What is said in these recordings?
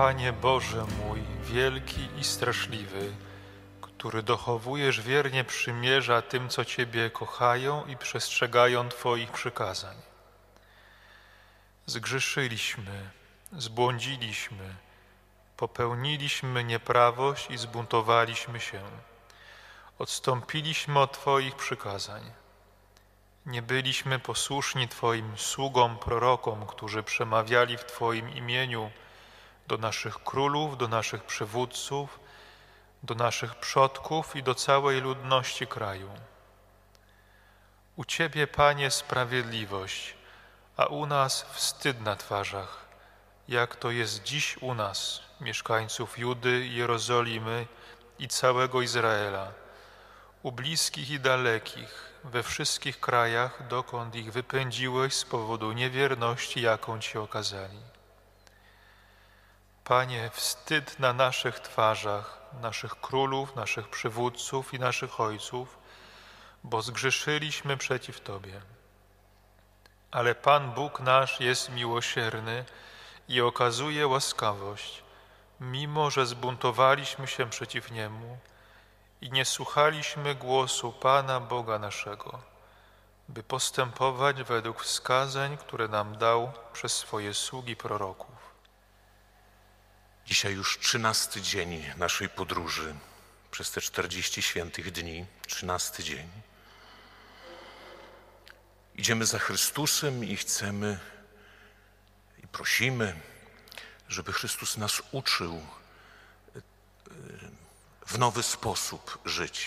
Panie Boże mój, wielki i straszliwy, który dochowujesz wiernie przymierza tym, co Ciebie kochają i przestrzegają Twoich przykazań. Zgrzeszyliśmy, zbłądziliśmy, popełniliśmy nieprawość i zbuntowaliśmy się. Odstąpiliśmy od Twoich przykazań. Nie byliśmy posłuszni Twoim sługom, prorokom, którzy przemawiali w Twoim imieniu do naszych królów, do naszych przywódców, do naszych przodków i do całej ludności kraju. U Ciebie, Panie, sprawiedliwość, a u nas wstyd na twarzach, jak to jest dziś u nas, mieszkańców Judy, Jerozolimy i całego Izraela, u bliskich i dalekich, we wszystkich krajach, dokąd ich wypędziłeś z powodu niewierności, jaką Ci okazali. Panie, wstyd na naszych twarzach, naszych królów, naszych przywódców i naszych ojców, bo zgrzeszyliśmy przeciw Tobie. Ale Pan Bóg nasz jest miłosierny i okazuje łaskawość, mimo że zbuntowaliśmy się przeciw Niemu i nie słuchaliśmy głosu Pana Boga naszego, by postępować według wskazań, które nam dał przez swoje sługi proroków. Dzisiaj już trzynasty dzień naszej podróży przez te czterdzieści świętych dni, trzynasty dzień. Idziemy za Chrystusem i chcemy i prosimy, żeby Chrystus nas uczył e, w nowy sposób żyć.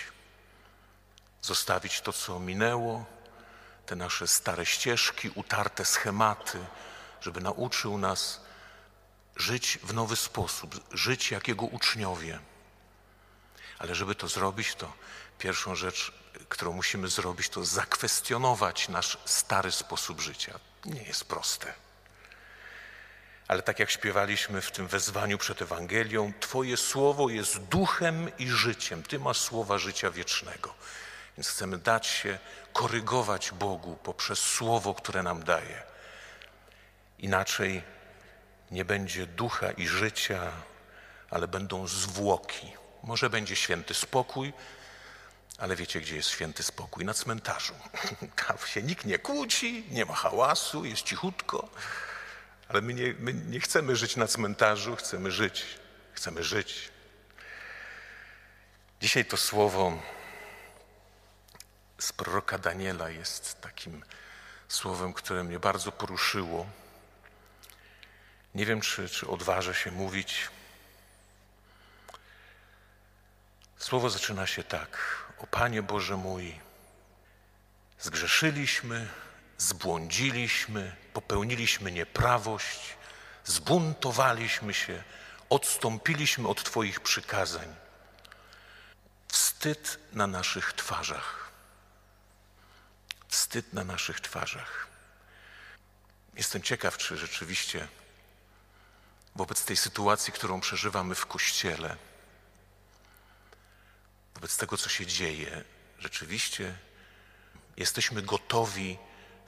Zostawić to, co minęło, te nasze stare ścieżki, utarte schematy, żeby nauczył nas żyć w nowy sposób, żyć jak Jego uczniowie. Ale żeby to zrobić, to pierwszą rzecz, którą musimy zrobić, to zakwestionować nasz stary sposób życia. Nie jest proste. Ale tak jak śpiewaliśmy w tym wezwaniu przed Ewangelią, Twoje słowo jest duchem i życiem. Ty masz słowa życia wiecznego. Więc chcemy dać się korygować Bogu poprzez słowo, które nam daje. Inaczej nie będzie ducha i życia, ale będą zwłoki. Może będzie święty spokój, ale wiecie, gdzie jest święty spokój? Na cmentarzu. Tam się nikt nie kłóci, nie ma hałasu, jest cichutko. Ale my nie, my nie chcemy żyć na cmentarzu, chcemy żyć. Chcemy żyć. Dzisiaj to słowo z proroka Daniela jest takim słowem, które mnie bardzo poruszyło. Nie wiem, czy, czy odważę się mówić. Słowo zaczyna się tak. O Panie Boże mój, zgrzeszyliśmy, zbłądziliśmy, popełniliśmy nieprawość, zbuntowaliśmy się, odstąpiliśmy od Twoich przykazań. Wstyd na naszych twarzach. Wstyd na naszych twarzach. Jestem ciekaw, czy rzeczywiście wobec tej sytuacji, którą przeżywamy w kościele, wobec tego, co się dzieje, rzeczywiście jesteśmy gotowi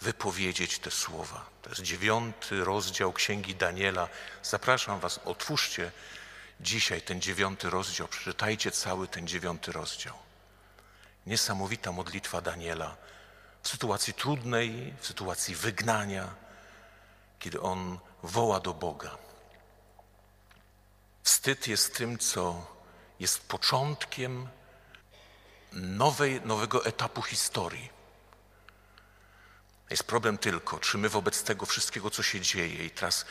wypowiedzieć te słowa. To jest dziewiąty rozdział Księgi Daniela. Zapraszam Was, otwórzcie dzisiaj ten dziewiąty rozdział, przeczytajcie cały ten dziewiąty rozdział. Niesamowita modlitwa Daniela w sytuacji trudnej, w sytuacji wygnania, kiedy on woła do Boga. Wstyd jest tym, co jest początkiem nowej, nowego etapu historii. Jest problem tylko, czy my wobec tego wszystkiego, co się dzieje, i teraz,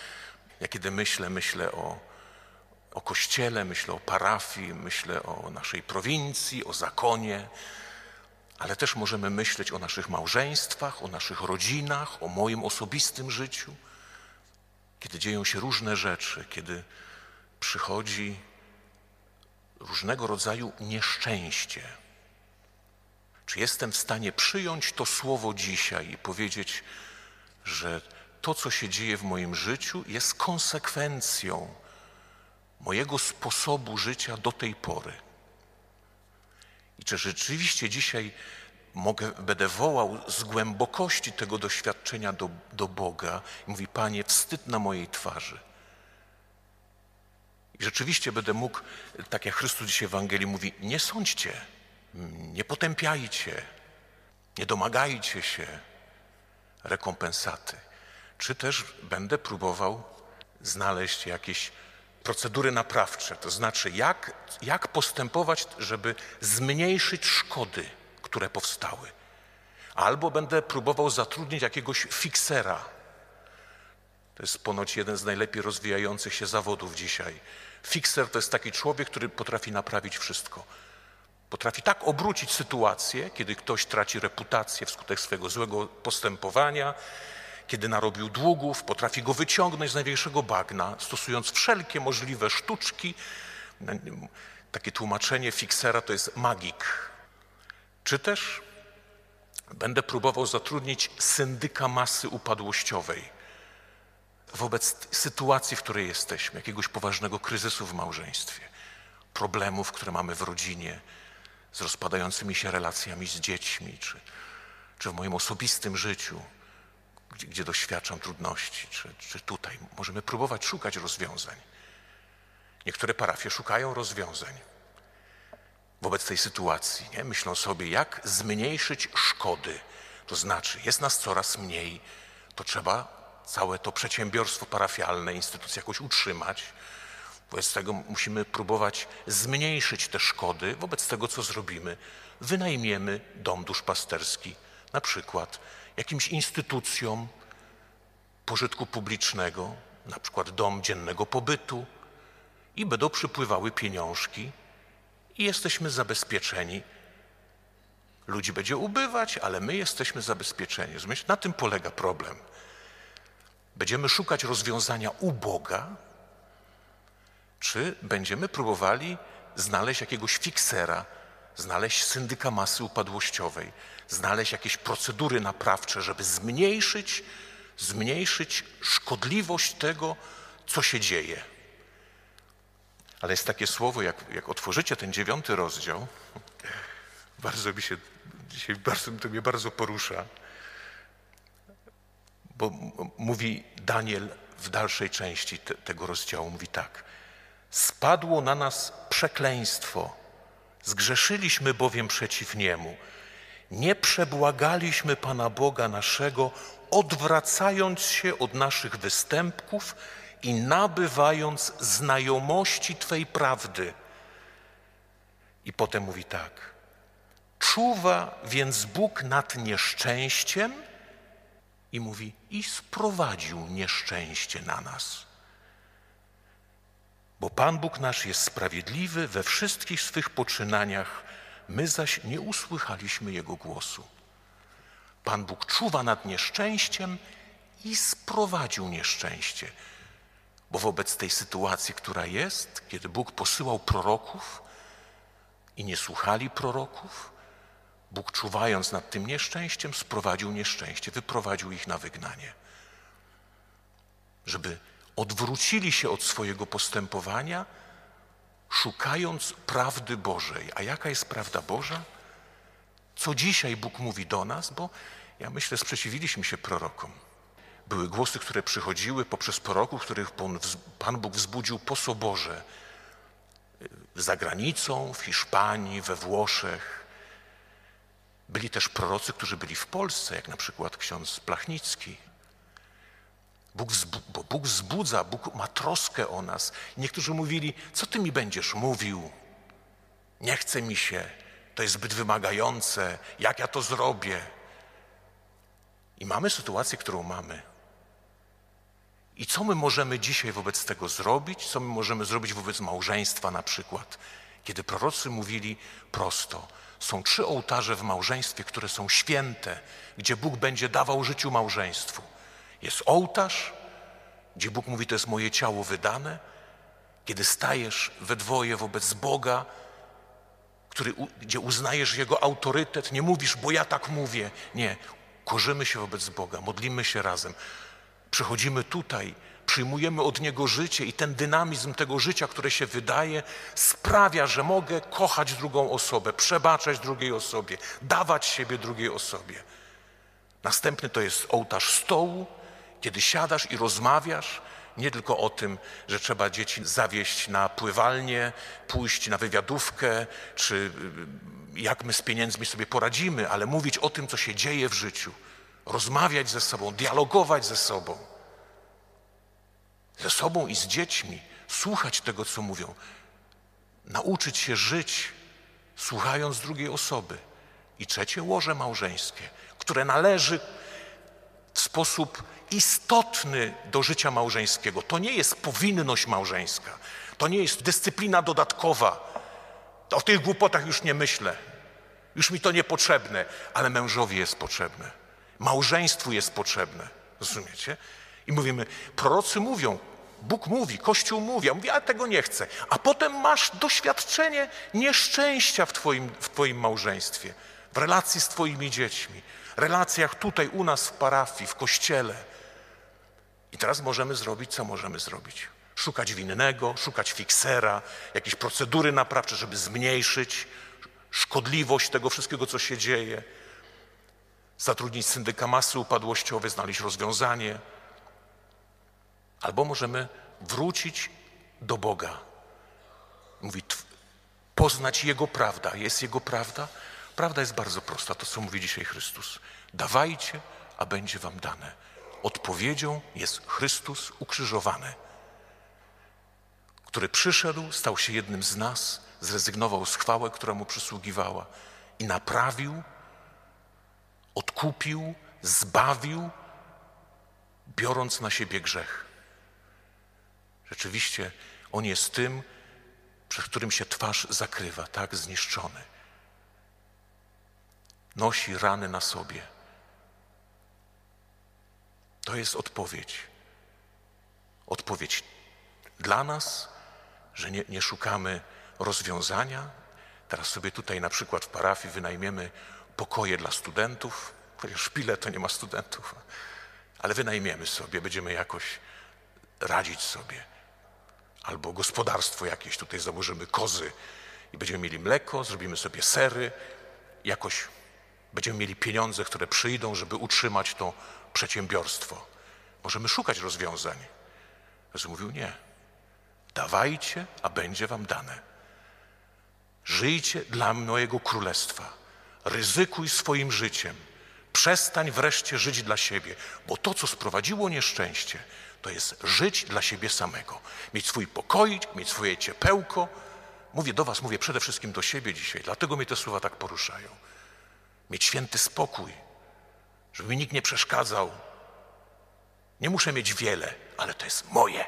ja kiedy myślę, myślę o, o kościele, myślę o parafii, myślę o naszej prowincji, o zakonie, ale też możemy myśleć o naszych małżeństwach, o naszych rodzinach, o moim osobistym życiu, kiedy dzieją się różne rzeczy, kiedy przychodzi różnego rodzaju nieszczęście. Czy jestem w stanie przyjąć to słowo dzisiaj i powiedzieć, że to, co się dzieje w moim życiu, jest konsekwencją mojego sposobu życia do tej pory? I czy rzeczywiście dzisiaj mogę, będę wołał z głębokości tego doświadczenia do, do Boga i mówi, Panie, wstyd na mojej twarzy Rzeczywiście będę mógł, tak jak Chrystus dzisiaj w Ewangelii mówi, nie sądźcie, nie potępiajcie, nie domagajcie się rekompensaty. Czy też będę próbował znaleźć jakieś procedury naprawcze, to znaczy jak, jak postępować, żeby zmniejszyć szkody, które powstały. Albo będę próbował zatrudnić jakiegoś fiksera. To jest ponoć jeden z najlepiej rozwijających się zawodów dzisiaj. Fikser to jest taki człowiek, który potrafi naprawić wszystko. Potrafi tak obrócić sytuację, kiedy ktoś traci reputację wskutek swojego złego postępowania, kiedy narobił długów, potrafi go wyciągnąć z największego bagna, stosując wszelkie możliwe sztuczki. Takie tłumaczenie fiksera to jest magik. Czy też będę próbował zatrudnić syndyka masy upadłościowej wobec sytuacji, w której jesteśmy, jakiegoś poważnego kryzysu w małżeństwie, problemów, które mamy w rodzinie, z rozpadającymi się relacjami z dziećmi, czy, czy w moim osobistym życiu, gdzie, gdzie doświadczam trudności, czy, czy tutaj. Możemy próbować szukać rozwiązań. Niektóre parafie szukają rozwiązań wobec tej sytuacji. Nie? Myślą sobie, jak zmniejszyć szkody. To znaczy, jest nas coraz mniej, to trzeba całe to przedsiębiorstwo parafialne, instytucję jakoś utrzymać. Wobec tego musimy próbować zmniejszyć te szkody. Wobec tego, co zrobimy, wynajmiemy dom duszpasterski, na przykład jakimś instytucjom pożytku publicznego, na przykład dom dziennego pobytu, i będą przypływały pieniążki, i jesteśmy zabezpieczeni. Ludzi będzie ubywać, ale my jesteśmy zabezpieczeni. Na tym polega problem. Będziemy szukać rozwiązania u Boga, czy będziemy próbowali znaleźć jakiegoś fiksera, znaleźć syndyka masy upadłościowej, znaleźć jakieś procedury naprawcze, żeby zmniejszyć, zmniejszyć szkodliwość tego, co się dzieje. Ale jest takie słowo, jak, jak otworzycie ten dziewiąty rozdział, bardzo mi się, dzisiaj bardzo, to mnie bardzo porusza, bo mówi Daniel w dalszej części te, tego rozdziału, mówi tak. Spadło na nas przekleństwo, zgrzeszyliśmy bowiem przeciw Niemu. Nie przebłagaliśmy Pana Boga naszego, odwracając się od naszych występków i nabywając znajomości Twej prawdy. I potem mówi tak. Czuwa więc Bóg nad nieszczęściem i mówi, i sprowadził nieszczęście na nas. Bo Pan Bóg nasz jest sprawiedliwy we wszystkich swych poczynaniach, my zaś nie usłychaliśmy Jego głosu. Pan Bóg czuwa nad nieszczęściem i sprowadził nieszczęście. Bo wobec tej sytuacji, która jest, kiedy Bóg posyłał proroków i nie słuchali proroków, Bóg czuwając nad tym nieszczęściem, sprowadził nieszczęście, wyprowadził ich na wygnanie. Żeby odwrócili się od swojego postępowania, szukając prawdy Bożej. A jaka jest prawda Boża? Co dzisiaj Bóg mówi do nas? Bo ja myślę, sprzeciwiliśmy się prorokom. Były głosy, które przychodziły poprzez proroków, których Pan Bóg wzbudził po soborze za granicą, w Hiszpanii, we Włoszech. Byli też prorocy, którzy byli w Polsce, jak na przykład ksiądz Plachnicki. Bóg, bo Bóg wzbudza, Bóg ma troskę o nas. Niektórzy mówili, co ty mi będziesz mówił? Nie chce mi się, to jest zbyt wymagające, jak ja to zrobię? I mamy sytuację, którą mamy. I co my możemy dzisiaj wobec tego zrobić? Co my możemy zrobić wobec małżeństwa na przykład? Kiedy prorocy mówili prosto, są trzy ołtarze w małżeństwie, które są święte, gdzie Bóg będzie dawał życiu małżeństwu. Jest ołtarz, gdzie Bóg mówi, to jest moje ciało wydane, kiedy stajesz we dwoje wobec Boga, który, gdzie uznajesz Jego autorytet, nie mówisz, bo ja tak mówię. Nie, korzymy się wobec Boga, modlimy się razem. Przychodzimy tutaj, przyjmujemy od Niego życie i ten dynamizm tego życia, które się wydaje, sprawia, że mogę kochać drugą osobę, przebaczać drugiej osobie, dawać siebie drugiej osobie. Następny to jest ołtarz stołu, kiedy siadasz i rozmawiasz, nie tylko o tym, że trzeba dzieci zawieść na pływalnię, pójść na wywiadówkę, czy y, jak my z pieniędzmi sobie poradzimy, ale mówić o tym, co się dzieje w życiu, rozmawiać ze sobą, dialogować ze sobą, ze sobą i z dziećmi, słuchać tego, co mówią, nauczyć się żyć, słuchając drugiej osoby. I trzecie, łoże małżeńskie, które należy w sposób istotny do życia małżeńskiego. To nie jest powinność małżeńska, to nie jest dyscyplina dodatkowa. O tych głupotach już nie myślę, już mi to niepotrzebne, ale mężowi jest potrzebne, małżeństwu jest potrzebne. Rozumiecie? I mówimy, prorocy mówią, Bóg mówi, Kościół mówi, a mówi, a tego nie chcę. A potem masz doświadczenie nieszczęścia w twoim, w twoim małżeństwie, w relacji z Twoimi dziećmi, relacjach tutaj u nas w parafii, w kościele. I teraz możemy zrobić, co możemy zrobić? Szukać winnego, szukać fiksera, jakieś procedury naprawcze, żeby zmniejszyć szkodliwość tego wszystkiego, co się dzieje. Zatrudnić syndyka masy upadłościowej, znaleźć rozwiązanie. Albo możemy wrócić do Boga. Mówi, poznać Jego prawda. Jest Jego prawda? Prawda jest bardzo prosta, to co mówi dzisiaj Chrystus. Dawajcie, a będzie wam dane. Odpowiedzią jest Chrystus ukrzyżowany, który przyszedł, stał się jednym z nas, zrezygnował z chwały, która mu przysługiwała i naprawił, odkupił, zbawił, biorąc na siebie grzech. Rzeczywiście On jest tym, przed którym się twarz zakrywa, tak zniszczony nosi rany na sobie. To jest odpowiedź. Odpowiedź dla nas, że nie, nie szukamy rozwiązania. Teraz sobie tutaj na przykład w parafii wynajmiemy pokoje dla studentów, chociaż w Pile to nie ma studentów, ale wynajmiemy sobie, będziemy jakoś radzić sobie. Albo gospodarstwo jakieś, tutaj założymy kozy i będziemy mieli mleko, zrobimy sobie sery, jakoś Będziemy mieli pieniądze, które przyjdą, żeby utrzymać to przedsiębiorstwo. Możemy szukać rozwiązań. Jezus mówił nie. Dawajcie, a będzie wam dane. Żyjcie dla mojego królestwa. Ryzykuj swoim życiem. Przestań wreszcie żyć dla siebie, bo to, co sprowadziło nieszczęście, to jest żyć dla siebie samego. Mieć swój pokoik, mieć swoje ciepełko. Mówię do Was, mówię przede wszystkim do siebie dzisiaj, dlatego mnie te słowa tak poruszają mieć święty spokój, żeby mi nikt nie przeszkadzał. Nie muszę mieć wiele, ale to jest moje.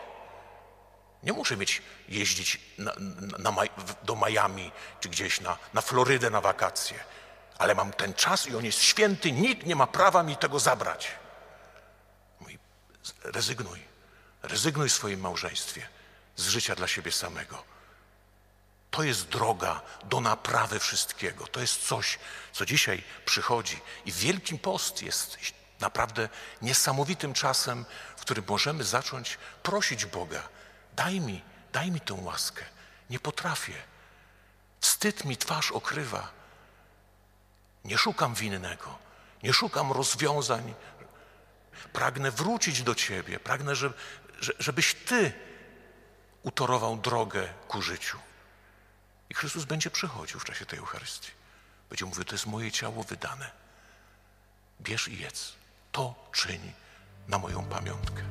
Nie muszę mieć jeździć na, na, na, do Miami czy gdzieś na, na Florydę na wakacje, ale mam ten czas i on jest święty, nikt nie ma prawa mi tego zabrać. Rezygnuj, rezygnuj w swoim małżeństwie z życia dla siebie samego. To jest droga do naprawy wszystkiego. To jest coś, co dzisiaj przychodzi. I Wielkim Post jest naprawdę niesamowitym czasem, w którym możemy zacząć prosić Boga: daj mi, daj mi tę łaskę. Nie potrafię. Wstyd mi twarz okrywa. Nie szukam winnego, nie szukam rozwiązań. Pragnę wrócić do Ciebie, pragnę, żebyś Ty utorował drogę ku życiu. I Chrystus będzie przychodził w czasie tej Eucharystii. Będzie mówił, to jest moje ciało wydane. Bierz i jedz. To czyni na moją pamiątkę.